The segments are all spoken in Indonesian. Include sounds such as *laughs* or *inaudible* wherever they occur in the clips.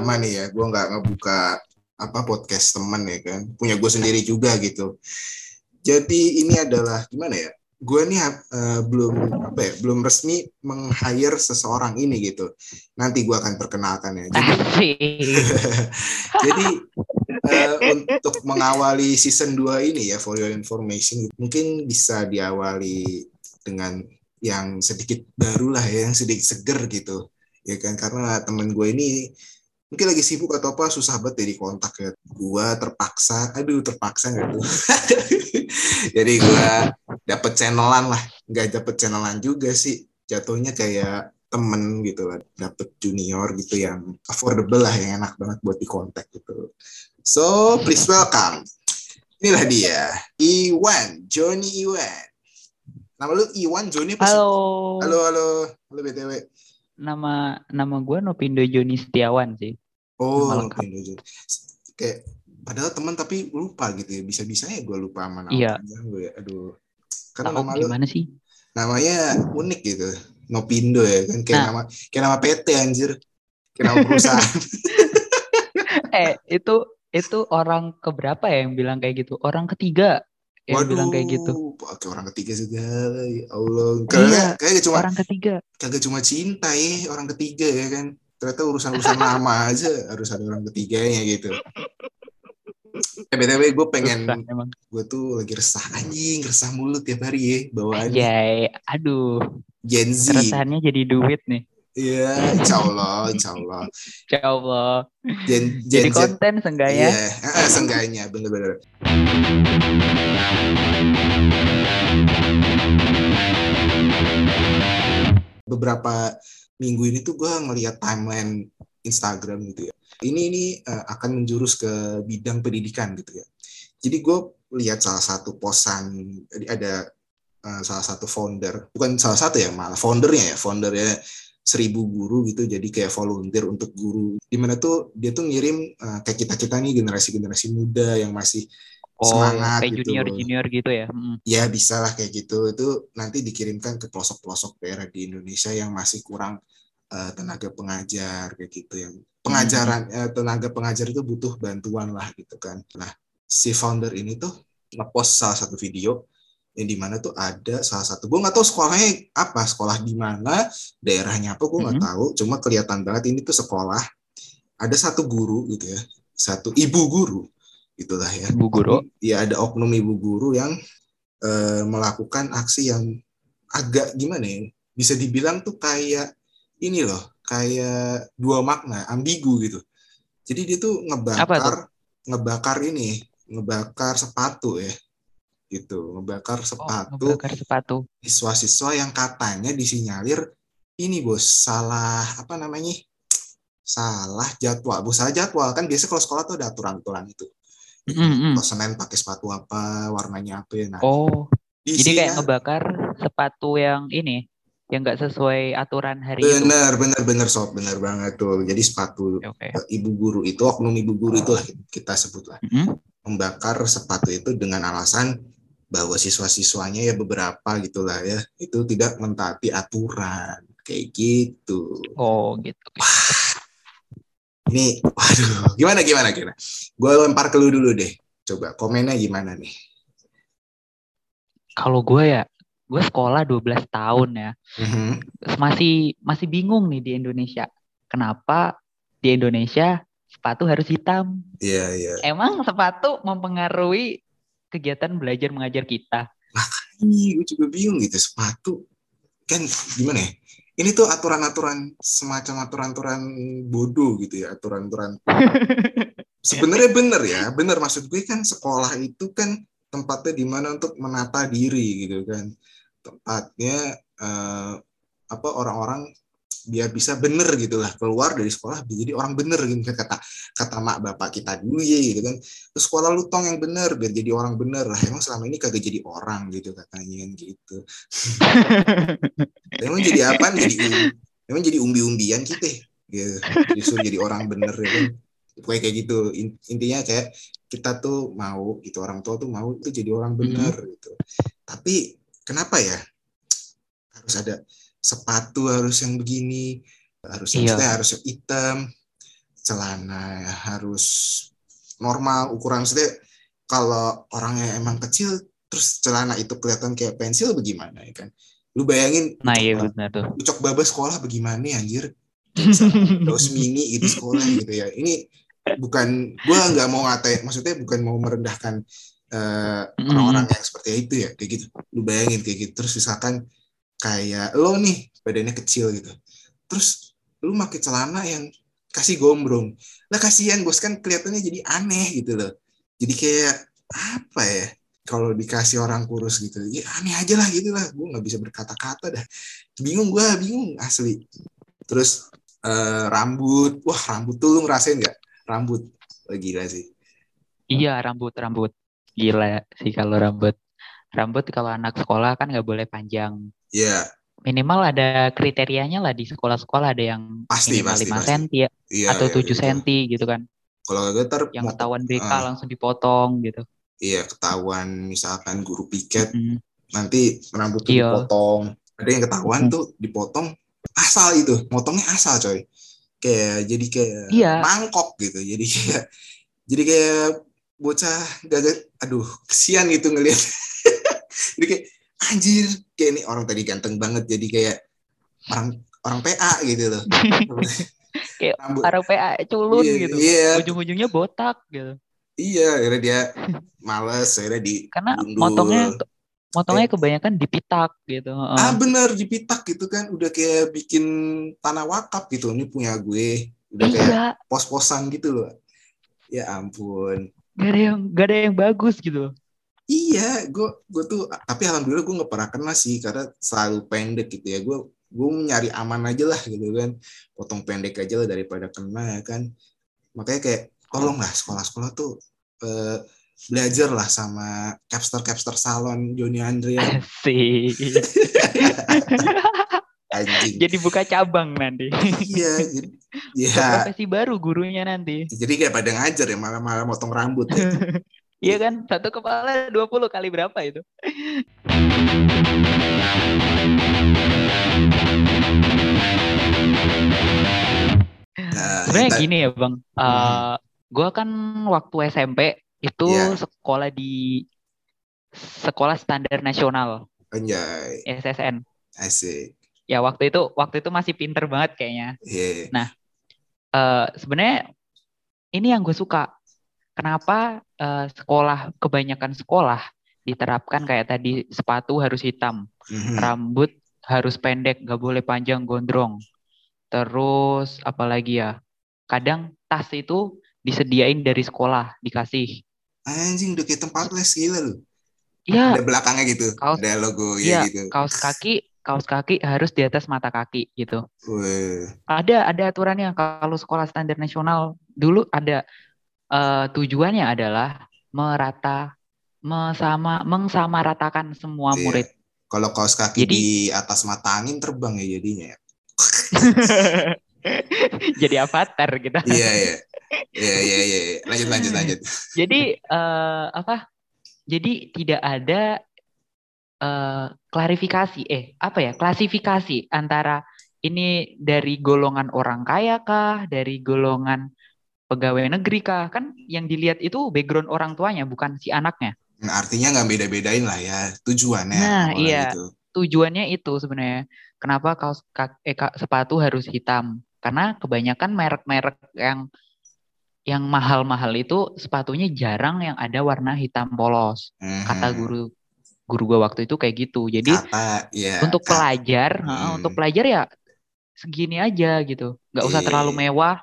Lama nih ya, gue nggak ngebuka apa podcast temen ya kan, punya gue sendiri juga gitu. Jadi ini adalah gimana ya? Gue nih uh, belum apa ya, belum resmi meng-hire seseorang ini gitu. Nanti gue akan perkenalkan ya. Jadi, *laughs* jadi uh, untuk mengawali season 2 ini ya, for your information, mungkin bisa diawali dengan yang sedikit baru lah ya, yang sedikit seger gitu ya kan karena temen gue ini mungkin lagi sibuk atau apa susah banget jadi kontak ya gue terpaksa aduh terpaksa nggak tuh *laughs* jadi gue dapet channelan lah. Nggak dapet channelan juga sih. Jatuhnya kayak temen gitu lah. Dapet junior gitu yang affordable lah yang enak banget buat dikontak gitu. So please welcome. Inilah dia Iwan Johnny Iwan. Nama lu Iwan Joni apa Halo. Halo, halo. Halo BTW. Nama nama gue Nopindo Joni Setiawan sih. Oh, Nopindo Joni. Kayak padahal teman tapi lupa gitu ya. Bisa-bisanya gue lupa sama nama iya. gue. Aduh. Karena Tau nama lu gimana sih? Namanya unik gitu. Nopindo ya kan kayak nah. nama kayak nama PT anjir. Kayak nama perusahaan. *laughs* *laughs* eh, itu itu orang keberapa ya yang bilang kayak gitu? Orang ketiga yang Waduh, bilang kayak gitu. Pakai orang ketiga segala, ya Allah. Kagak, iya, kagak cuma orang ketiga. Kagak cuma cinta ya orang ketiga ya kan. Ternyata urusan-urusan nama aja harus ada orang ketiganya gitu. Eh, BTW gue pengen, gue tuh lagi resah anjing, resah mulut tiap hari ya bawaannya. Iya, aduh. Gen Z. Keresahannya jadi duit nih. Iya, insya Allah, insya Allah. Insya Allah. Gen, gen, Jadi konten sengganya. Iya, eh, sengganya, bener-bener. Beberapa minggu ini tuh gue ngeliat timeline Instagram gitu ya. Ini ini uh, akan menjurus ke bidang pendidikan gitu ya. Jadi gue lihat salah satu posan, ada uh, salah satu founder, bukan salah satu ya malah foundernya ya, foundernya seribu guru gitu jadi kayak volunteer untuk guru di mana tuh dia tuh ngirim uh, kayak kita kita nih generasi generasi muda yang masih oh, semangat kayak gitu. junior junior gitu ya hmm. ya bisa lah kayak gitu itu nanti dikirimkan ke pelosok pelosok daerah di Indonesia yang masih kurang uh, tenaga pengajar kayak gitu yang pengajaran hmm. uh, tenaga pengajar itu butuh bantuan lah gitu kan nah si founder ini tuh ngepost salah satu video yang di mana tuh ada salah satu gue nggak tahu sekolahnya apa sekolah di mana daerahnya apa gue nggak mm -hmm. tahu cuma kelihatan banget ini tuh sekolah ada satu guru gitu ya satu ibu guru itulah ya ibu guru ya ada oknum ibu guru yang uh, melakukan aksi yang agak gimana ya bisa dibilang tuh kayak ini loh kayak dua makna ambigu gitu. Jadi dia tuh ngebakar ngebakar ini ngebakar sepatu ya gitu. Ngebakar oh, sepatu oh, ngebakar sepatu. siswa-siswa yang katanya disinyalir ini bos salah apa namanya salah jadwal. Bos salah jadwal. Kan biasa kalau sekolah tuh ada aturan-aturan itu. Mm-hmm. kalau senin pakai sepatu apa warnanya apa ya nah. Oh jadi kayak ngebakar sepatu yang ini yang nggak sesuai aturan hari bener, itu. Bener, bener, sob, bener banget tuh. Jadi sepatu okay. ibu guru itu, oknum ibu guru itu kita sebut lah. Mm -hmm. Membakar sepatu itu dengan alasan bahwa siswa-siswanya ya beberapa gitulah ya itu tidak mentaati aturan kayak gitu. Oh gitu. Wah, ini waduh gimana gimana kira? Gue lempar ke lu dulu deh. Coba komennya gimana nih? Kalau gue ya, gue sekolah 12 tahun ya. Mm-hmm. Masih masih bingung nih di Indonesia. Kenapa di Indonesia sepatu harus hitam? Iya, yeah, iya. Yeah. Emang sepatu mempengaruhi kegiatan belajar mengajar kita. Makanya gue juga bingung gitu sepatu kan gimana ya? Ini tuh aturan-aturan semacam aturan-aturan bodoh gitu ya, aturan-aturan. *laughs* Sebenarnya bener ya, bener maksud gue kan sekolah itu kan tempatnya di mana untuk menata diri gitu kan. Tempatnya uh, apa orang-orang biar bisa bener gitu lah keluar dari sekolah jadi orang bener gitu kan kata kata mak bapak kita dulu ya gitu kan. Terus sekolah lu tong yang bener biar jadi orang bener lah. Emang selama ini kagak jadi orang gitu katanya kan gitu. *laughs* Emang jadi apa jadi emang jadi umbi-umbian kita gitu disuruh jadi orang bener ya kan. Pokoknya kayak gitu. Intinya kayak kita tuh mau gitu orang tua tuh mau itu jadi orang bener mm -hmm. gitu. Tapi kenapa ya? Harus ada sepatu harus yang begini harus iya. harus yang hitam celana harus normal ukuran. Maksudnya kalau orangnya emang kecil terus celana itu kelihatan kayak pensil bagaimana ya kan? Lu bayangin nah iya benar tuh. ucok baba sekolah bagaimana anjir? *laughs* Terus mini gitu sekolah gitu ya. Ini bukan gua nggak mau ngatain maksudnya bukan mau merendahkan uh, orang-orang yang seperti itu ya kayak gitu. Lu bayangin kayak gitu. Terus misalkan kayak lo nih badannya kecil gitu. Terus lu pakai celana yang kasih gombrong. Lah kasihan bos kan kelihatannya jadi aneh gitu loh. Jadi kayak apa ya? Kalau dikasih orang kurus gitu ya aneh aja lah gitu lah. Gue nggak bisa berkata-kata dah. Bingung gue bingung asli. Terus uh, rambut. Wah rambut tuh lu ngerasain nggak? Rambut. Oh, gila sih. Iya rambut rambut gila sih kalau rambut rambut kalau anak sekolah kan nggak boleh panjang iya yeah. minimal ada kriterianya lah di sekolah-sekolah ada yang pasti, minimal pasti, 5 senti ya iya, atau iya, 7 iya. senti gitu kan kalau gak ter yang ketahuan BK uh, langsung dipotong gitu. Iya, ketahuan misalkan guru piket mm -hmm. nanti rambut iya. dipotong. Ada yang ketahuan mm -hmm. tuh dipotong asal itu, motongnya asal coy. Kayak jadi kayak iya. mangkok gitu. Jadi kayak jadi kayak bocah gagak aduh kesian gitu ngelihat. *laughs* jadi kayak anjir kayak ini orang tadi ganteng banget jadi kayak orang orang PA gitu loh. *laughs* kayak Rambut. para PA culun yeah, gitu yeah. ujung-ujungnya botak gitu iya akhirnya dia males akhirnya di karena motongnya motongnya eh. kebanyakan dipitak gitu ah bener dipitak gitu kan udah kayak bikin tanah wakaf gitu ini punya gue udah iya. kayak pos-posan gitu loh ya ampun gak ada yang gak ada yang bagus gitu iya gue gue tuh tapi alhamdulillah gue nggak pernah kena sih karena selalu pendek gitu ya. Gue gue nyari aman aja lah gitu kan. Potong pendek aja lah daripada kena ya kan. Makanya kayak tolonglah sekolah-sekolah tuh eh, belajar lah sama capster capster salon Joni Andrea *laughs* sih *laughs* Anjing. Jadi buka cabang nanti. Iya, *laughs* ya. Profesi baru gurunya nanti. Jadi kayak pada ngajar ya, malah-malah motong rambut. Ya. *laughs* Iya kan? Satu kepala 20 kali berapa itu? Nah, Sebenarnya gini ya bang, uh, hmm. gue kan waktu SMP itu yeah. sekolah di sekolah standar nasional. Anjay. SSN. Asik. Ya waktu itu waktu itu masih pinter banget kayaknya. Yeah. Nah, uh, sebenarnya ini yang gue suka kenapa uh, sekolah kebanyakan sekolah diterapkan kayak tadi sepatu harus hitam, mm-hmm. rambut harus pendek, gak boleh panjang gondrong. Terus apalagi ya? Kadang tas itu disediain dari sekolah, dikasih. Anjing udah kayak tempat les gila lu. Iya. Ada belakangnya gitu. Kaos, ada logo ya, ya gitu. Kaos kaki, kaos kaki harus di atas mata kaki gitu. Wih. Ada ada aturannya kalau sekolah standar nasional dulu ada uh, tujuannya adalah merata mesama mengsamaratakan semua iya. murid. Kalau kaos kaki Jadi, di atas mata angin terbang ya jadinya ya. *laughs* Jadi avatar gitu. Iya iya. Iya iya iya. Lanjut lanjut lanjut. Jadi uh, apa? Jadi tidak ada uh, klarifikasi eh apa ya? Klasifikasi antara ini dari golongan orang kaya kah, dari golongan pegawai negeri kah? Kan yang dilihat itu background orang tuanya, bukan si anaknya. Nah, artinya nggak beda-bedain lah ya tujuannya. Nah iya, gitu. tujuannya itu sebenarnya. Kenapa kaos eh, sepatu harus hitam? Karena kebanyakan merek-merek yang yang mahal-mahal itu sepatunya jarang yang ada warna hitam polos. Mm-hmm. Kata guru guru gua waktu itu kayak gitu. Jadi kata, ya, untuk kata, pelajar, hmm. untuk pelajar ya segini aja gitu. Nggak usah terlalu iya. mewah,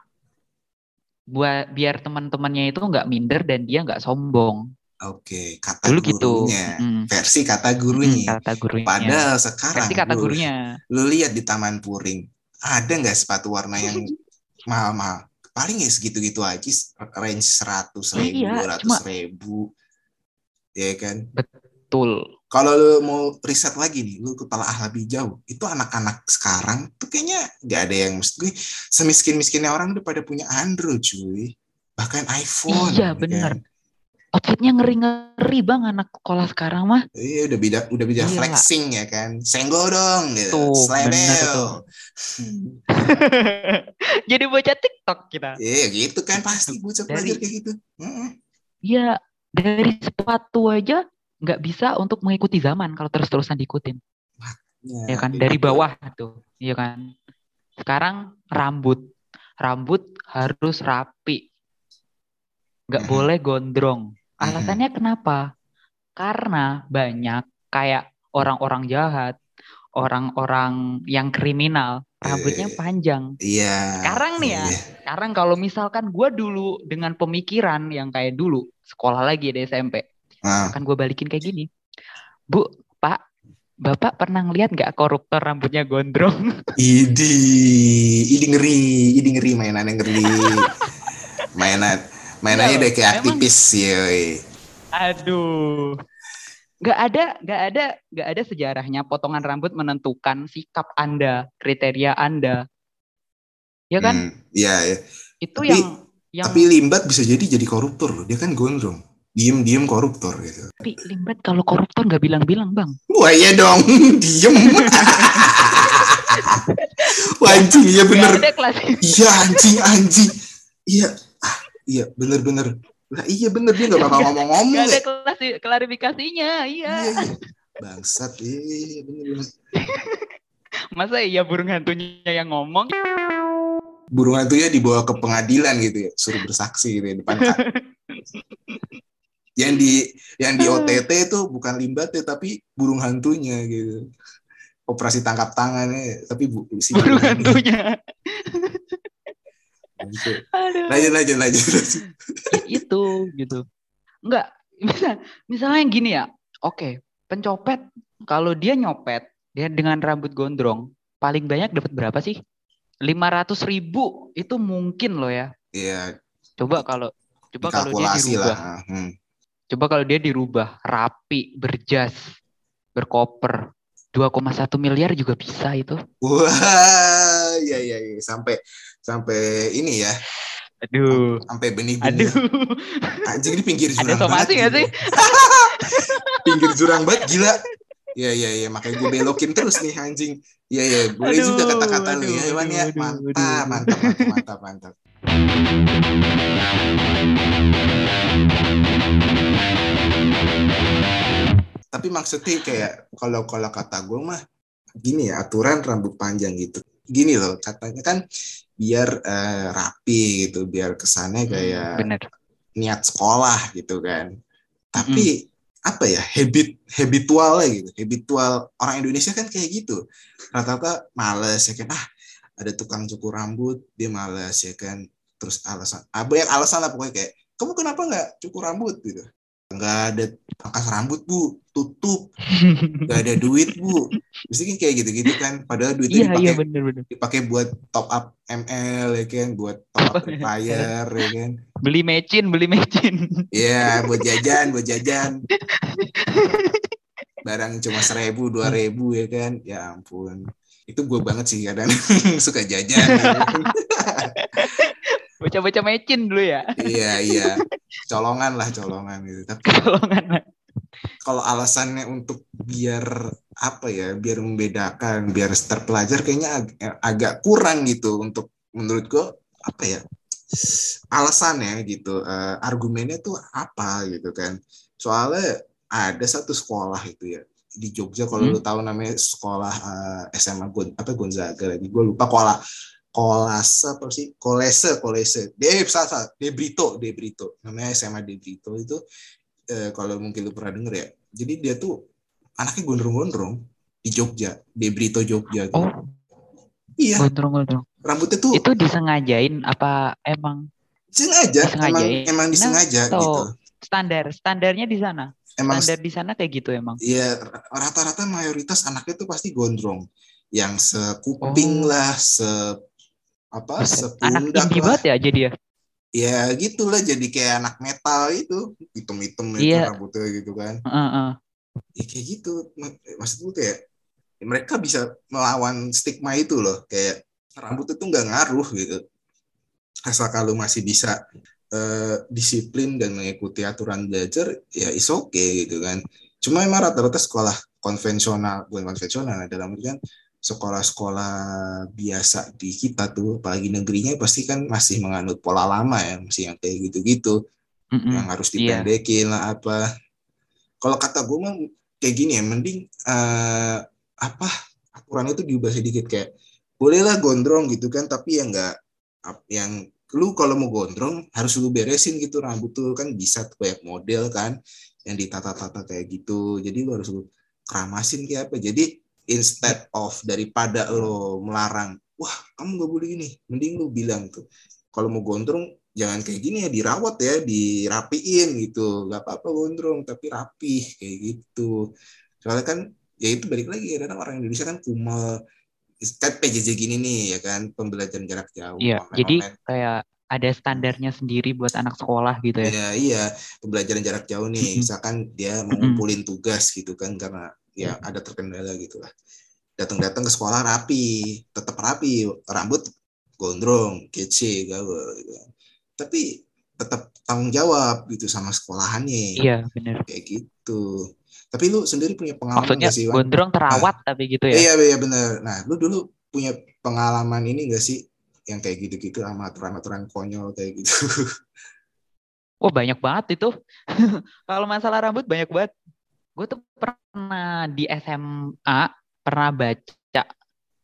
buat biar teman-temannya itu nggak minder dan dia nggak sombong. Oke, kata Dulu gitu. gurunya, gitu. mm. versi kata gurunya. Mm, kata gurunya. Padahal sekarang, versi kata lu, gurunya. Lu lihat di Taman Puring, ada nggak sepatu warna yang mahal-mahal? Paling ya segitu-gitu aja, range seratus ribu, iya, dua ratus ribu, ya kan? Betul kalau lu mau riset lagi nih, lu kepala lebih jauh, itu anak-anak sekarang tuh kayaknya gak ada yang mesti gue semiskin-miskinnya orang udah pada punya Android cuy. Bahkan iPhone. Iya ya benar. Kan? outfitnya ngeri-ngeri bang anak sekolah sekarang mah. Iya udah beda udah beda flexing ya kan. Senggol dong gitu. Tuh, tuh. *laughs* Jadi bocah TikTok kita. Iya gitu kan pasti bocah belajar kayak gitu. Iya dari sepatu aja nggak bisa untuk mengikuti zaman kalau terus-terusan diikutin. Ya, ya kan dari gitu. bawah tuh, iya kan. Sekarang rambut, rambut harus rapi, nggak hmm. boleh gondrong. Alasannya hmm. kenapa? Karena banyak kayak orang-orang jahat, orang-orang yang kriminal, rambutnya panjang. Iya. Sekarang nih ya, iya. sekarang kalau misalkan gue dulu dengan pemikiran yang kayak dulu, sekolah lagi di SMP, ah. kan gue balikin kayak gini. Bu, Pak, Bapak pernah ngeliat nggak koruptor rambutnya gondrong? *laughs* Idi, idi ngeri, idi ngeri mainannya ngeri. *laughs* mainan mainannya udah kayak aktivis ya. Aduh. Nggak ada, nggak ada, nggak ada sejarahnya potongan rambut menentukan sikap Anda, kriteria Anda. Ya kan? Hmm, iya, hmm, ya. Itu tapi, yang, yang Tapi Limbat bisa jadi jadi koruptor Dia kan gondrong diem-diem koruptor gitu. Tapi Limbat kalau koruptor nggak bilang-bilang bang. Wah iya dong, *laughs* diem. Wah anjing, iya bener. Iya anjing, anjing. Iya, ah, iya bener-bener. Lah iya bener dia gak bakal ngomong-ngomong. Gak ada kelas klarifikasinya, iya. iya, iya. Bangsat, iya, iya bener-bener. Masa iya burung hantunya yang ngomong? Burung hantunya dibawa ke pengadilan gitu ya, suruh bersaksi gitu ya depan *laughs* yang di yang di OTT itu bukan limbatnya tapi burung hantunya gitu. Operasi tangkap tangannya tapi bu, si burung hantunya. gitu. lanjut lanjut lanjut, lanjut. itu gitu. Enggak misal misalnya yang gini ya. Oke pencopet kalau dia nyopet dia dengan rambut gondrong paling banyak dapat berapa sih? lima ratus ribu itu mungkin loh ya. Iya. Coba kalau coba kalau dia dirubah. lah. Hmm Coba kalau dia dirubah rapi, berjas, berkoper, 2,1 miliar juga bisa itu. Wah, ya ya ya sampai sampai ini ya. Aduh. Sampai benih-benih. Aduh. Anjing ini pinggir jurang. Ada somasi gak sih? *laughs* pinggir jurang banget gila. Iya iya iya makanya gue belokin terus nih anjing. Iya iya boleh aduh, juga kata-kata lu ya ya. Mantap, mantap, mantap, mantap, mantap. Tapi maksudnya kayak kalau kalau kata gue mah gini ya aturan rambut panjang gitu. Gini loh katanya kan biar uh, rapi gitu, biar kesannya hmm, kayak Bener. niat sekolah gitu kan. Tapi hmm. apa ya habit habitual gitu, habitual orang Indonesia kan kayak gitu. Rata-rata males ya kan ah ada tukang cukur rambut dia males ya kan terus alasan ah, banyak alasan lah pokoknya kayak kamu kenapa nggak cukur rambut? Gitu. Nggak ada pangkas rambut bu. Tutup. *laughs* Nggak ada duit bu. Mesti kan kayak gitu-gitu kan padahal duitnya iya, dipakai iya, dipakai buat top up ml ya kan buat top up *laughs* fire ya kan. Beli mecin beli mecin. Iya yeah, buat jajan buat jajan. Barang cuma seribu dua ribu ya kan. Ya ampun. Itu gue banget sih kadang *laughs* suka jajan Baca-baca mecin dulu ya. iya, iya. *laughs* Colongan lah, colongan gitu. Tapi colongan. Kalau alasannya untuk biar apa ya, biar membedakan, biar terpelajar kayaknya ag agak kurang gitu untuk menurut gue apa ya? Alasannya gitu, uh, argumennya tuh apa gitu kan. Soalnya ada satu sekolah itu ya di Jogja kalau hmm. lu tahu namanya sekolah uh, eh, SMA Gon apa Gonzaga lagi gue lupa sekolah Kolase apa sih? Kolese, Kolese. De salah, De Brito, De Brito. Namanya SMA De Brito itu eh, kalau mungkin lu pernah denger ya. Jadi dia tuh anaknya gondrong-gondrong di Jogja, De Brito Jogja. Gitu. Oh. Iya. Gondrong-gondrong. Rambutnya tuh Itu disengajain apa emang sengaja? Emang, emang disengaja nah, gitu. Standar, standarnya di sana. Emang standar di sana kayak gitu emang. Iya, rata-rata mayoritas anaknya tuh pasti gondrong yang sekuping oh. lah, se apa anak indie banget ya jadi ya? Ya gitulah jadi kayak anak metal itu hitam-hitam itu iya. rambutnya gitu kan. Uh -uh. ya kayak gitu. Maksud gue kayak mereka bisa melawan stigma itu loh. Kayak rambut itu nggak ngaruh gitu. Asal kalau masih bisa uh, disiplin dan mengikuti aturan belajar ya is oke okay, gitu kan. Cuma emang rata-rata sekolah konvensional bukan konvensional dalam artian sekolah-sekolah biasa di kita tuh apalagi negerinya pasti kan masih menganut pola lama ya masih yang kayak gitu-gitu mm -mm, yang harus iya. dipendekin yeah. lah apa kalau kata gue mah kayak gini ya mending uh, apa aturan itu diubah sedikit kayak bolehlah gondrong gitu kan tapi ya enggak yang lu kalau mau gondrong harus lu beresin gitu rambut tuh kan bisa banyak model kan yang ditata-tata kayak gitu jadi lu harus lu keramasin kayak apa jadi instead of daripada lo melarang wah kamu gak boleh gini mending lu bilang tuh kalau mau gondrong jangan kayak gini ya dirawat ya dirapiin gitu. Gak apa-apa gondrong tapi rapih kayak gitu. Soalnya kan ya itu balik lagi ya orang Indonesia kan kumal kan PJJ gini nih ya kan pembelajaran jarak jauh iya jadi kayak ada standarnya sendiri buat anak sekolah gitu ya. Iya, iya. Pembelajaran jarak jauh nih, misalkan dia mau ngumpulin tugas gitu kan karena ya ada terkendala gitu lah. Datang-datang ke sekolah rapi tetap rapi rambut gondrong kece gawe gitu tapi tetap tanggung jawab gitu sama sekolahannya. Iya benar kayak gitu. Tapi lu sendiri punya pengalaman maksudnya gak sih, gondrong terawat nah, tapi gitu ya? Iya iya benar nah lu dulu punya pengalaman ini gak sih? Yang kayak gitu-gitu sama aturan-aturan konyol kayak gitu. *laughs* Oh banyak banget itu. *laughs* Kalau masalah rambut banyak banget gue tuh pernah di SMA pernah baca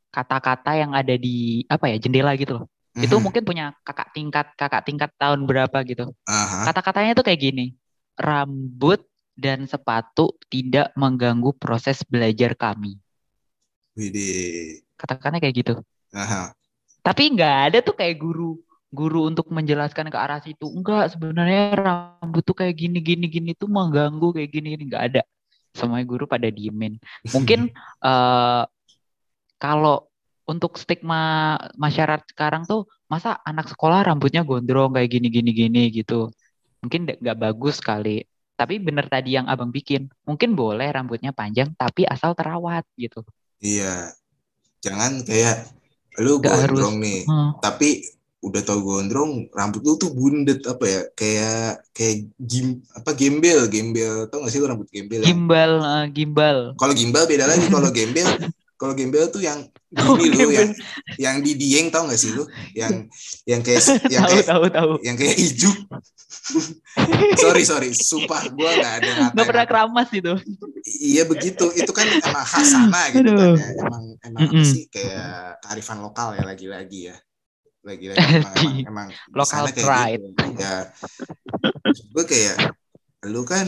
kata-kata yang ada di apa ya jendela gitu loh. Mm-hmm. Itu mungkin punya kakak tingkat kakak tingkat tahun berapa gitu. Uh-huh. Kata-katanya tuh kayak gini. Rambut dan sepatu tidak mengganggu proses belajar kami. Widih. Kata-katanya kayak gitu. Uh-huh. Tapi nggak ada tuh kayak guru guru untuk menjelaskan ke arah situ. Enggak, sebenarnya rambut tuh kayak gini gini gini tuh mengganggu kayak gini gini nggak ada semua guru pada diemin. *laughs* Mungkin uh, kalau untuk stigma masyarakat sekarang tuh masa anak sekolah rambutnya gondrong kayak gini gini gini gitu. Mungkin nggak bagus kali. Tapi bener tadi yang abang bikin, mungkin boleh rambutnya panjang tapi asal terawat gitu. Iya, jangan kayak lu gak gondrong harus, nih, hmm. tapi udah tau gondrong rambut lu tuh bundet apa ya kayak kayak gim apa gembel gembel tau gak sih lu rambut gembel gimbal uh, gimbal. Kalau gimbal beda lagi kalau gembel *laughs* kalau gembel tuh yang gini oh, lu yang yang di dieng tau gak sih lu? Yang yang kayak *laughs* yang kayak tahu, tahu. yang kayak ijuk *laughs* sorry sorry sumpah gue nggak ada nggak pernah keramas itu. Iya begitu. Itu kan emang khas sana gitu kan ya. emang emang mm -mm. sih kayak kearifan lokal ya lagi-lagi ya lagi lagi emang, emang, emang local pride. Gitu. ya gue kayak lu kan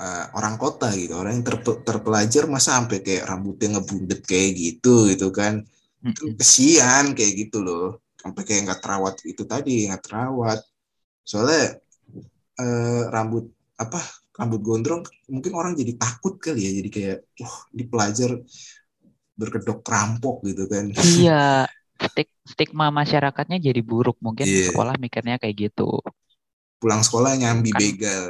uh, orang kota gitu orang yang terpe, terpelajar masa sampai kayak rambutnya ngebundet kayak gitu gitu kan. Kesian kayak gitu loh. Sampai kayak nggak terawat itu tadi nggak terawat. Soalnya uh, rambut apa rambut gondrong mungkin orang jadi takut kali ya. Jadi kayak wah di pelajar berkedok rampok gitu kan. Iya stigma masyarakatnya jadi buruk mungkin yeah. sekolah mikirnya kayak gitu pulang sekolah nyambi kan. begal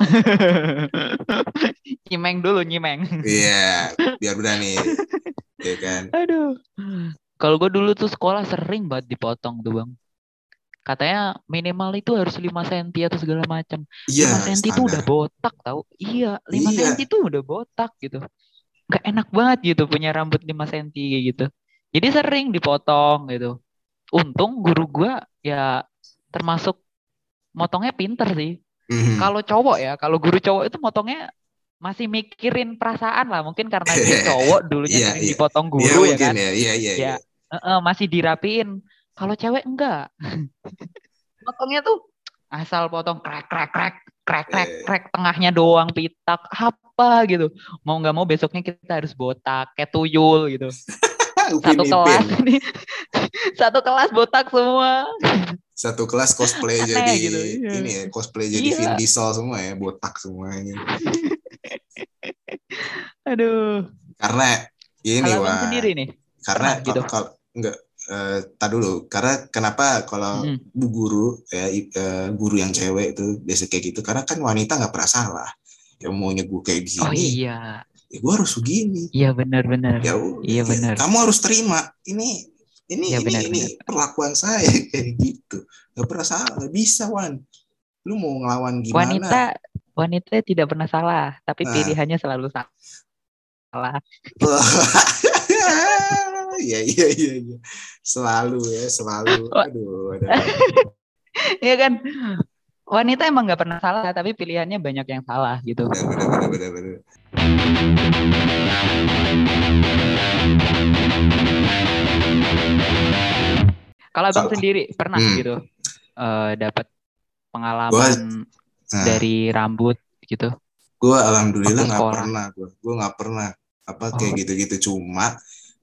*laughs* nyimeng dulu nyimeng iya yeah, biar berani ya kan *laughs* aduh kalau gue dulu tuh sekolah sering banget dipotong tuh bang katanya minimal itu harus 5 cm atau segala macam. Iya, 5 cm itu udah botak tau. Iya, 5 iya. cm itu udah botak gitu. Gak enak banget gitu punya rambut 5 cm gitu. Jadi sering dipotong gitu. Untung guru gua ya termasuk motongnya pinter sih. Mm-hmm. Kalau cowok ya, kalau guru cowok itu motongnya masih mikirin perasaan lah. Mungkin karena dia *laughs* cowok dulunya yeah, sering yeah. dipotong iya, guru yeah, ya kan. Ya, yeah, yeah, ya. Uh, uh, masih dirapiin. Kalau cewek enggak. *laughs* Motongnya tuh asal potong krek krek krek krek krek iya. krek tengahnya doang pitak apa gitu. Mau nggak mau besoknya kita harus botak kayak tuyul gitu. *laughs* satu kelas ini. *laughs* Satu kelas botak semua. Satu kelas cosplay jadi gitu, iya. ini ya cosplay jadi iya. Vin Diesel semua ya botak semuanya *laughs* aduh. Karena ini wah sendiri nih? Karena gitu? kalau enggak Uh, tak dulu. Karena kenapa kalau hmm. bu guru ya uh, guru yang cewek itu biasa kayak gitu karena kan wanita nggak pernah salah. Yang maunya gue kayak gini. oh iya ya gue harus begini iya benar benar ya iya benar kamu harus terima ini ini Ya, ini benar, ini perlakuan saya *laughs* kayak gitu nggak pernah salah nggak bisa Wan lu mau ngelawan gimana Wanita wanita tidak pernah salah, tapi Nah. pilihannya selalu salah. *laughs* Iya iya iya iya. Selalu ya, selalu. *laughs* Aduh, aduh. Iya kan? Wanita emang nggak pernah salah, tapi pilihannya banyak yang salah gitu. Benar benar benar benar. benar. Kalau abang sendiri pernah Hmm. gitu eh, dapat pengalaman Nah, dari rambut gitu? gue alhamdulillah nggak pernah gue. Gue nggak pernah apa Oh. kayak gitu-gitu cuma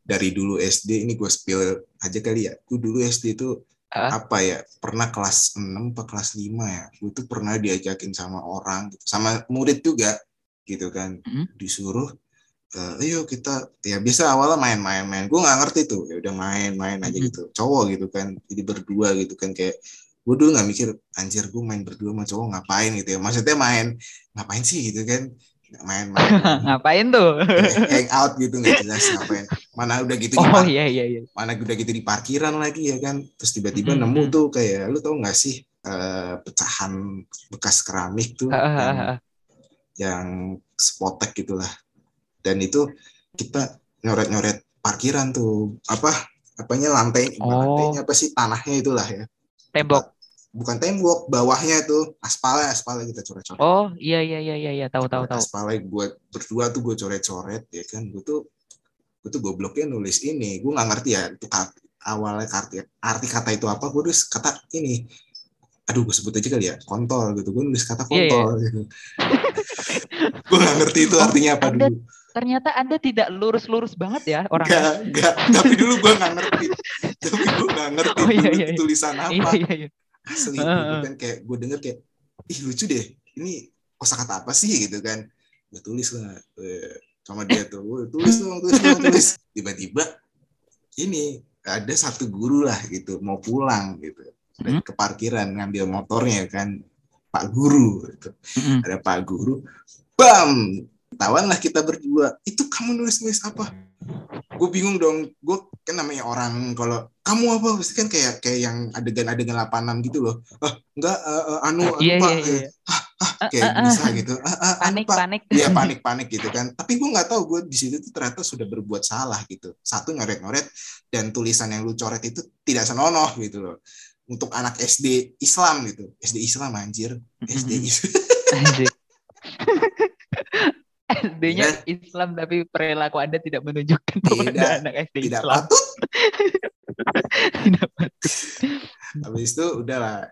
dari dulu SD ini gue spill aja kali ya. Gue dulu SD itu Ah. apa ya pernah kelas 6 atau kelas 5 ya gue tuh pernah diajakin sama orang gitu sama murid juga gitu kan Mhm. disuruh eh, ayo kita ya biasa awalnya main-main main gue nggak ngerti tuh ya udah main-main aja Mhm. gitu cowok gitu kan jadi berdua gitu kan kayak gue dulu nggak mikir anjir gue main berdua sama cowok ngapain gitu ya maksudnya main ngapain sih gitu kan main-main *laughs* Ngapain tuh? hang out gitu nggak jelas ngapain mana udah gitu Oh iya iya iya. mana udah gitu di parkiran lagi ya kan terus tiba-tiba Mhm, nemu tuh kayak lu tau nggak sih eh, pecahan bekas keramik tuh yang, yang spotek gitulah dan itu kita nyoret-nyoret parkiran tuh apa apanya lantai Oh. lantainya apa sih tanahnya itulah ya Tembok. Bukan tembok bawahnya tuh aspalnya aspalnya kita coret-coret. Oh iya iya iya iya iya tahu tahu tahu. aspalnya gue berdua tuh gue coret-coret ya kan? Gue tuh gue tuh gobloknya nulis ini. Gue nggak ngerti ya itu awalnya arti arti kata itu apa. Gue nulis kata ini. Aduh gue sebut aja kali ya kontol gitu. Gue nulis kata Iya, iya. kontol gitu. *laughs* Gue nggak ngerti itu artinya apa Anda- dulu. Ternyata Anda tidak lurus-lurus banget ya orangnya. Gak, gak, tapi dulu gue nggak ngerti. *laughs* Tapi gue nggak ngerti Oh, iya, dulu iya, itu iya. tulisan Iya apa iya iya. Asli gitu kan kayak gue denger kayak ih lucu deh ini kosakata apa sih gitu kan gue tulis lah eh, sama dia tuh gue tulis dong tulis dong tulis tiba-tiba ini ada satu guru lah gitu mau pulang gitu dan Hmm. ke parkiran ngambil motornya kan pak guru gitu. Mm-mm. ada pak guru bam tawan lah kita berdua. Itu kamu nulis nulis apa? Gue bingung dong. Gue kan namanya orang. Kalau kamu apa? Pasti kan kayak kayak yang adegan-adegan 86 gitu loh. Ah enggak eh, eh, anu anu Iya pak iya iya. Eh, kayak Ah, ah, bisa gitu. Ah, ah, anu, Panik pak panik. Iya *laughs* panik panik gitu kan. Tapi gue nggak tahu. Gue di situ tuh ternyata sudah berbuat salah gitu. Satu nyoret nyoret dan tulisan yang lu coret itu tidak senonoh gitu loh. Untuk anak SD Islam gitu. SD Islam anjir. SD. Islam. SD-nya Iya. Islam tapi perilaku Anda tidak menunjukkan Tidak. Anda anak SD tidak Islam. patut *laughs* Tidak patut. habis itu udahlah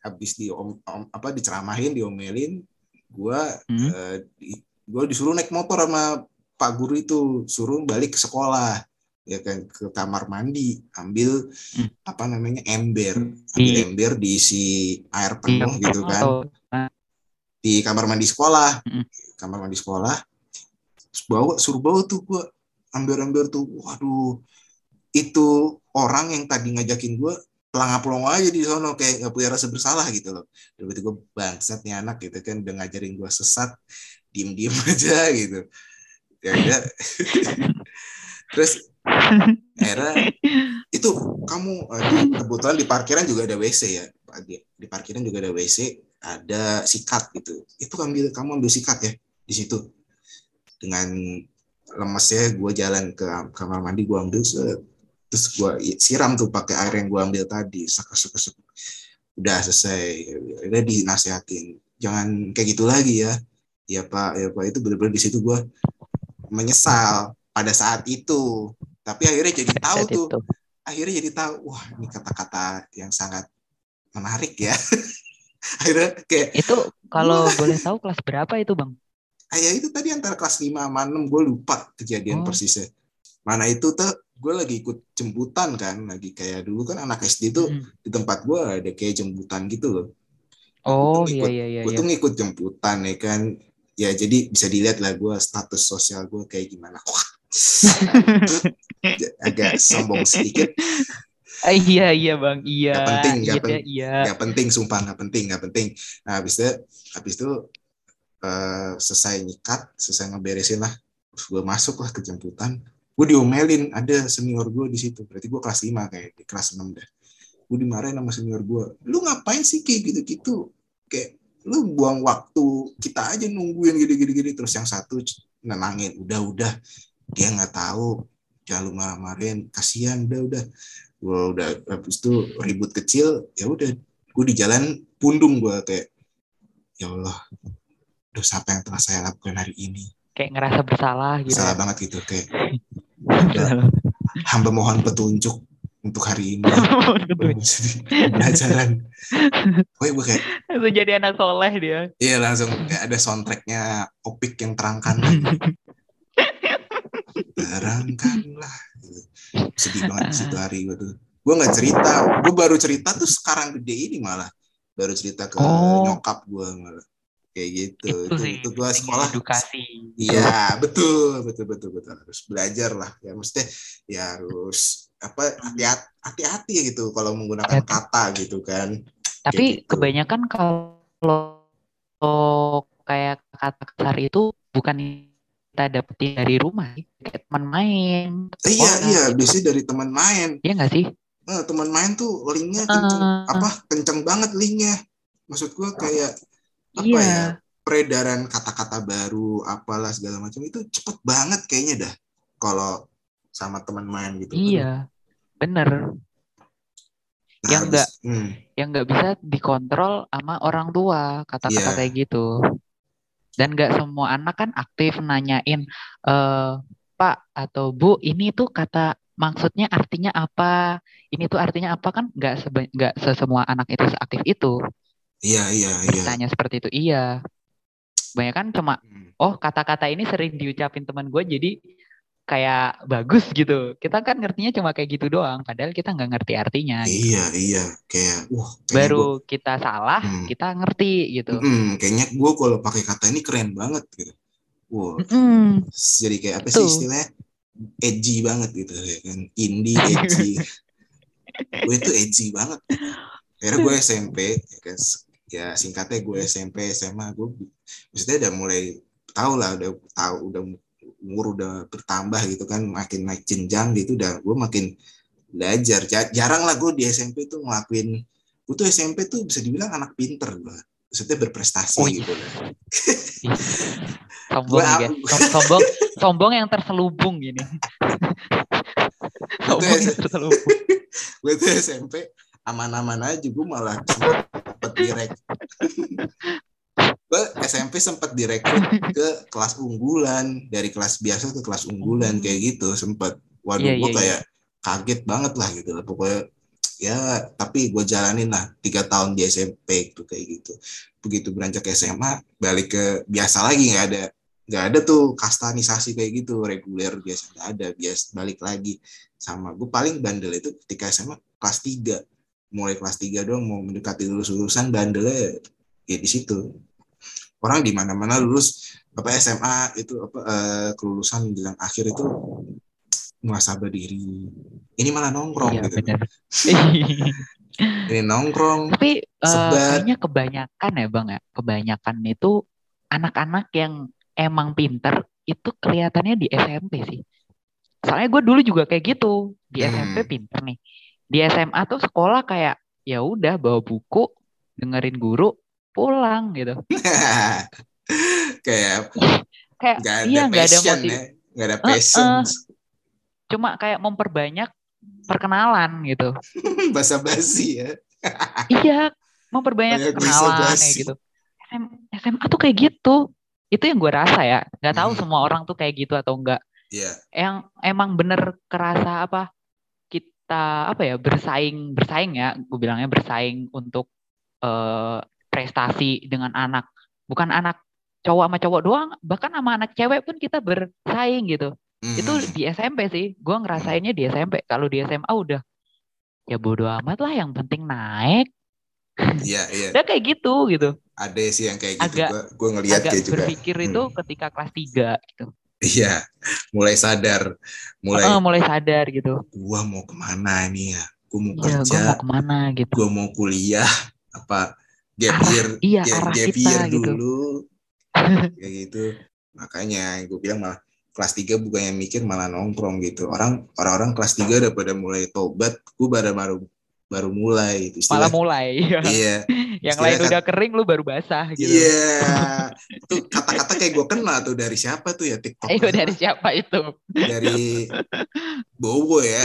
habis di om, om- apa diceramahin diomelin gue Hmm. eh, di- gue disuruh naik motor sama pak guru itu suruh balik ke sekolah ya kan ke kamar mandi ambil Hmm. apa namanya ember ambil Di- ember diisi air penuh gitu kan Oh, di kamar mandi sekolah. Mm. kamar mandi sekolah. Bawa suruh bawa tuh gue ember-ember tuh. Waduh. Itu orang yang tadi ngajakin gue pelangap-pelongo aja di sono. Kayak nggak punya rasa bersalah gitu loh. Berarti gue bangsat nih anak gitu kan. Udah ngajarin gue sesat diem-diem *laughs* aja gitu. Ya udah. *laughs* Terus akhirnya itu kamu di- kebetulan di parkiran juga ada WC ya. Di, di parkiran juga ada WC ada sikat gitu. Itu ambil kamu ambil sikat ya di situ. Dengan lemesnya gue jalan ke kamar mandi gue ambil set. terus gue siram tuh pakai air yang gue ambil tadi sak sak sak udah selesai. Udah dinasihatin jangan kayak gitu lagi ya. Ya pak. Ya pak. Itu benar-benar di situ gue menyesal pada saat itu. Tapi akhirnya jadi tahu saat tuh. itu. akhirnya jadi tahu wah ini kata-kata yang sangat menarik ya *laughs* *laughs* akhirnya kayak Itu kalau boleh tahu kelas berapa itu, Bang? ah, ya itu tadi antara kelas 5 sama 6 gue lupa kejadian Oh. persisnya mana itu tuh gue lagi ikut jemputan kan lagi kayak dulu kan anak SD tuh Mm. di tempat gue ada kayak jemputan gitu loh Oh, iya ikut- iya iya gue iya. tuh ngikut jemputan ya kan ya jadi bisa dilihat lah gue status sosial gue kayak gimana *laughs* Wah. *laughs* agak sombong sedikit iya iya, Bang. Iya. Nggak penting, nggak iya, pen- iya. nggak penting sumpah nggak penting nggak penting. Nah habis itu habis itu eh, selesai nyikat selesai ngeberesin lah. Terus gue masuk lah ke jemputan. Gue diomelin ada senior gue di situ. Berarti gue kelas 5 kayak di kelas 6 dah gue dimarahin sama senior gue lu ngapain sih kayak gitu-gitu? Kayak lu buang waktu kita aja nungguin gini-gini terus yang satu nenangin udah udah. Dia nggak tahu. Jangan lu marah-marahin. Kasihan udah udah gue udah habis itu ribut kecil ya udah gue di jalan pundung gue kayak ya Allah dosa apa yang telah saya lakukan hari ini? Kayak ngerasa bersalah gitu salah banget gitu kayak *laughs* udah, hamba mohon petunjuk untuk hari ini. Pelajaran oh gue kayak langsung jadi anak soleh dia. Iya langsung kayak ada soundtracknya opik yang terangkan *laughs* terangkanlah sedih banget situ *laughs* hari gue tuh gue nggak cerita. Gue baru cerita tuh sekarang gede ini malah. Baru cerita ke oh. nyokap gue malah. Kayak gitu. Itu, itu, itu gue sekolah. edukasi. Iya betul. Betul betul betul. Harus belajar lah. Ya mesti ya harus apa hati-hati hati gitu kalau menggunakan hati. kata gitu kan. Tapi gitu. kebanyakan kalau kayak kata kasar itu bukan kita dapetin dari rumah kayak teman main iya iya gitu. biasanya dari teman main iya nggak sih nah, teman main tuh linknya kenceng uh, apa kenceng banget linknya maksud gua kayak apa iya. ya peredaran kata-kata baru apalah segala macam itu cepet banget kayaknya dah kalau sama teman main gitu iya kan. bener nah, yang enggak hmm. yang nggak bisa dikontrol sama orang tua kata-kata yeah. kayak gitu dan nggak semua anak kan aktif nanyain e, Pak atau Bu ini tuh kata maksudnya artinya apa? Ini tuh artinya apa? Kan nggak nggak sesemua anak itu seaktif itu. Iya iya iya. Tanya seperti itu iya. Banyak kan cuma hmm. oh kata-kata ini sering diucapin teman gue jadi kayak bagus gitu. Kita kan ngertinya cuma kayak gitu doang, padahal kita nggak ngerti artinya. Gitu. Iya iya, kayak uh. Baru gua, kita salah, hmm. kita ngerti gitu. Hmm, kayaknya gue kalau pakai kata ini keren banget gitu. Wow. Hmm. Jadi kayak apa Tuh. sih istilahnya? Edgy banget gitu ya kan, indie edgy. *laughs* gue itu edgy banget. Karena gue SMP, ya, kan? ya singkatnya gue SMP SMA gue, maksudnya udah mulai tahu lah, udah tahu udah umur udah bertambah gitu kan makin naik jenjang gitu udah gue makin belajar. Jarang lah gue di SMP tuh ngelakuin gue tuh SMP tuh bisa dibilang anak pinter gue maksudnya berprestasi oh, iya. gitu. Sombong ya. sombong sombong yang terselubung gini sombong yang terselubung. *laughs* gue tuh SMP aman-aman aja gue malah dapat direct gue SMP sempat direkrut ke kelas unggulan dari kelas biasa ke kelas unggulan kayak gitu sempat. Waduh yeah, gue yeah, kayak yeah. kaget banget lah gitu lah pokoknya ya tapi gue jalanin lah tiga tahun di SMP itu kayak gitu. Begitu beranjak ke SMA balik ke biasa lagi nggak ada nggak ada tuh kastanisasi kayak gitu reguler biasa nggak ada biasa balik lagi. Sama gue paling bandel itu ketika SMA kelas 3 mulai kelas 3 doang mau mendekati lulus lulusan bandelnya ya di situ orang di mana-mana lulus apa SMA itu apa uh, kelulusan bilang akhir itu muasabah diri. Ini malah nongkrong iya, gitu. *laughs* ini nongkrong. Tapi uh, kayaknya kebanyakan ya bang ya, kebanyakan itu anak-anak yang emang pinter itu kelihatannya di SMP sih. Soalnya gue dulu juga kayak gitu di hmm. SMP pinter nih. Di SMA tuh sekolah kayak ya udah bawa buku dengerin guru pulang gitu. *laughs* kayak kayak gak ada iya nggak ada motiv ya. gak ada passion. Uh, uh, cuma kayak memperbanyak perkenalan gitu. *laughs* Basa basi ya. *laughs* Iya memperbanyak Banyak kenalan kayak gitu. SM, SMA tuh kayak gitu. Itu yang gue rasa ya. Nggak tahu hmm. semua orang tuh kayak gitu atau enggak yeah. yang emang bener kerasa apa kita apa ya bersaing bersaing ya. Gue bilangnya bersaing untuk uh, prestasi dengan anak bukan anak cowok sama cowok doang bahkan sama anak cewek pun kita bersaing gitu hmm. itu di SMP sih gue ngerasainnya di SMP kalau di SMA udah ya bodo amat lah yang penting naik Iya, iya. *laughs* Udah kayak gitu gitu. Ada sih yang kayak gitu. Agak, gue ngeliat agak kayak juga. berpikir itu hmm. ketika kelas 3 gitu. Iya, mulai sadar, mulai. Oh, mulai sadar gitu. Gua mau ke mana ini ya? Gue mau ya, kerja. Gua mau ke mana gitu. Gue mau kuliah apa? Gap year, iya, gap, arah gap kita, year gitu. dulu. *laughs* kayak gitu. Makanya gue bilang malah kelas 3 bukannya mikir malah nongkrong gitu. Orang orang-orang kelas 3 udah pada mulai tobat gue baru baru baru mulai itu malah mulai. *laughs* Iya. Yang lain kan, udah kering lu baru basah gitu. Iya. *laughs* Tuh kata-kata kayak gue kenal tuh dari siapa tuh ya? TikTok. Ayo, dari siapa itu? Dari Bowo ya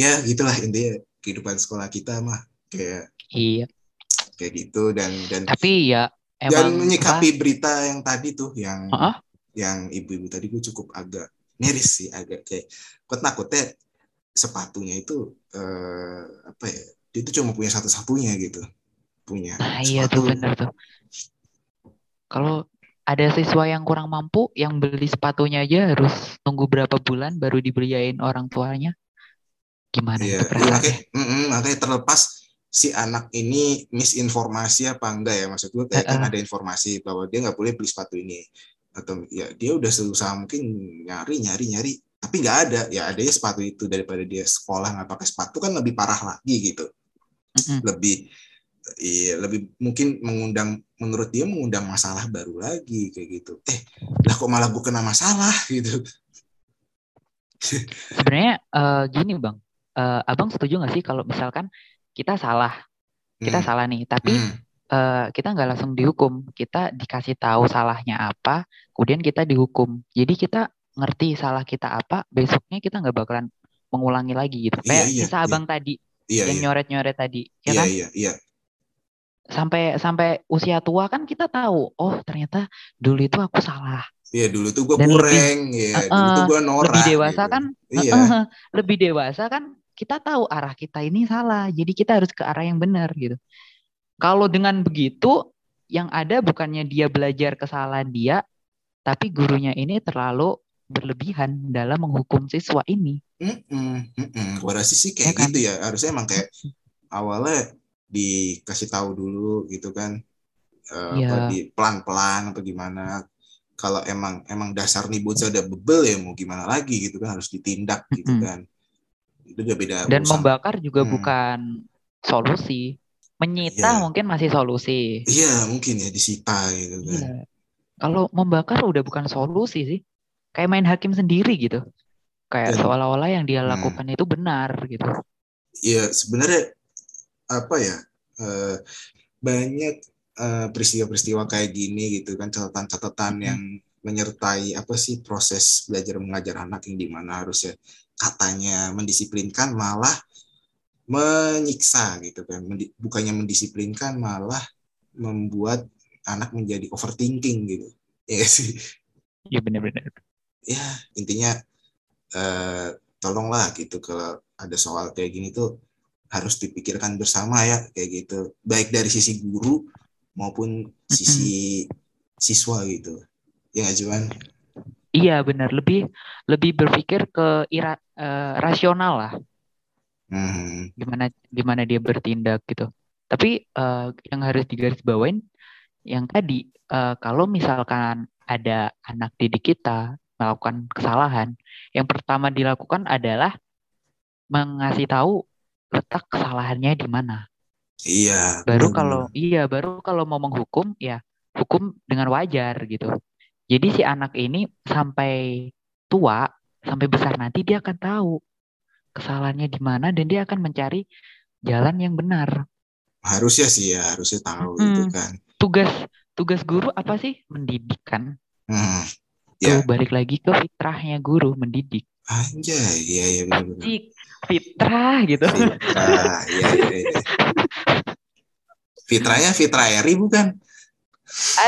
ya gitulah intinya. Kehidupan sekolah kita mah kayak iya. kayak gitu dan dan tapi ya emang dan menyikapi apa? berita yang tadi tuh yang uh -uh. yang ibu-ibu tadi gue cukup agak miris sih agak kayak gue takutnya sepatunya itu uh, apa ya dia itu cuma punya satu-satunya gitu punya nah, iya tuh benar tuh. Kalau ada siswa yang kurang mampu yang beli sepatunya aja harus tunggu berapa bulan baru dibeliin orang tuanya gimana iya, itu iya makanya, mm -mm, makanya terlepas si anak ini misinformasi apa enggak ya maksud gue kayak uh -uh. kan ada informasi bahwa dia nggak boleh beli sepatu ini. Atau ya dia udah selusa mungkin nyari nyari nyari tapi nggak ada. Ya ada ya sepatu itu daripada dia sekolah nggak pakai sepatu kan lebih parah lagi gitu. Uh -uh. lebih iya lebih mungkin mengundang menurut dia mengundang masalah baru lagi kayak gitu. Eh lah kok malah gue kena masalah gitu. Sebenarnya uh, gini bang uh, abang setuju nggak sih kalau misalkan kita salah, kita hmm. salah nih, tapi hmm. uh, kita nggak langsung dihukum, kita dikasih tahu salahnya apa, kemudian kita dihukum. Jadi kita ngerti salah kita apa, besoknya kita nggak bakalan mengulangi lagi gitu. Iya, Kayak iya, iya, abang tadi iya, yang iya. nyoret-nyoret tadi, ya iya, kan? Iya, iya. Sampai sampai usia tua kan kita tahu, oh ternyata dulu itu aku salah. Iya dulu tuh gue kurang, ya uh, dulu tuh gue norak. Lebih dewasa gitu. kan, iya. uh, lebih dewasa kan kita tahu arah kita ini salah. Jadi kita harus ke arah yang benar gitu. Kalau dengan begitu yang ada bukannya dia belajar kesalahan dia, tapi gurunya ini terlalu berlebihan dalam menghukum siswa ini. Mm -mm, mm -mm. Rasa sih kayak ya kan? gitu ya. Harusnya emang kayak awalnya dikasih tahu dulu gitu kan. Uh, ya. di pelan-pelan atau gimana. Kalau emang emang dasar nih bocah udah bebel ya mau gimana lagi gitu kan harus ditindak gitu mm -hmm. kan itu udah beda dan urusan. membakar juga hmm. bukan solusi menyita ya. mungkin masih solusi iya mungkin ya disita gitu kan ya. kalau membakar udah bukan solusi sih kayak main hakim sendiri gitu kayak seolah-olah yang dia hmm. lakukan hmm. itu benar gitu iya sebenarnya apa ya uh, banyak uh, peristiwa-peristiwa kayak gini gitu kan catatan-catatan hmm. yang menyertai apa sih proses belajar mengajar anak yang di mana harusnya katanya mendisiplinkan malah menyiksa gitu kan. Bukannya mendisiplinkan malah membuat anak menjadi overthinking gitu. *laughs* Ya sih. Iya benar-benar ya intinya eh, tolonglah gitu kalau ada soal kayak gini tuh harus dipikirkan bersama ya kayak gitu. Baik dari sisi guru maupun sisi siswa gitu. Ya cuman Iya benar lebih lebih berpikir ke ira, uh, rasional lah. Hmm. Gimana gimana dia bertindak gitu. Tapi uh, yang harus digarisbawain yang tadi uh, kalau misalkan ada anak didik kita melakukan kesalahan, yang pertama dilakukan adalah mengasih tahu letak kesalahannya di mana. Iya. Baru kalau iya baru kalau mau menghukum ya hukum dengan wajar gitu. Jadi si anak ini sampai tua, sampai besar nanti dia akan tahu kesalahannya di mana dan dia akan mencari jalan yang benar. Harusnya sih ya, harusnya tahu hmm. itu kan. Tugas tugas guru apa sih? Mendidik kan. Hmm. Ya. Tuh balik lagi ke fitrahnya guru mendidik. Anjay, iya iya benar-benar. Fitrah gitu. Fitrah, iya iya. iya. *laughs* Fitrahnya fitrah Eri bukan?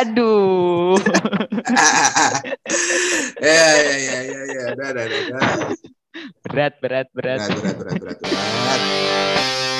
Aduh. *laughs* ya ya ya ya ya. Dah dah dah. Berat berat berat. Berat berat berat berat. berat.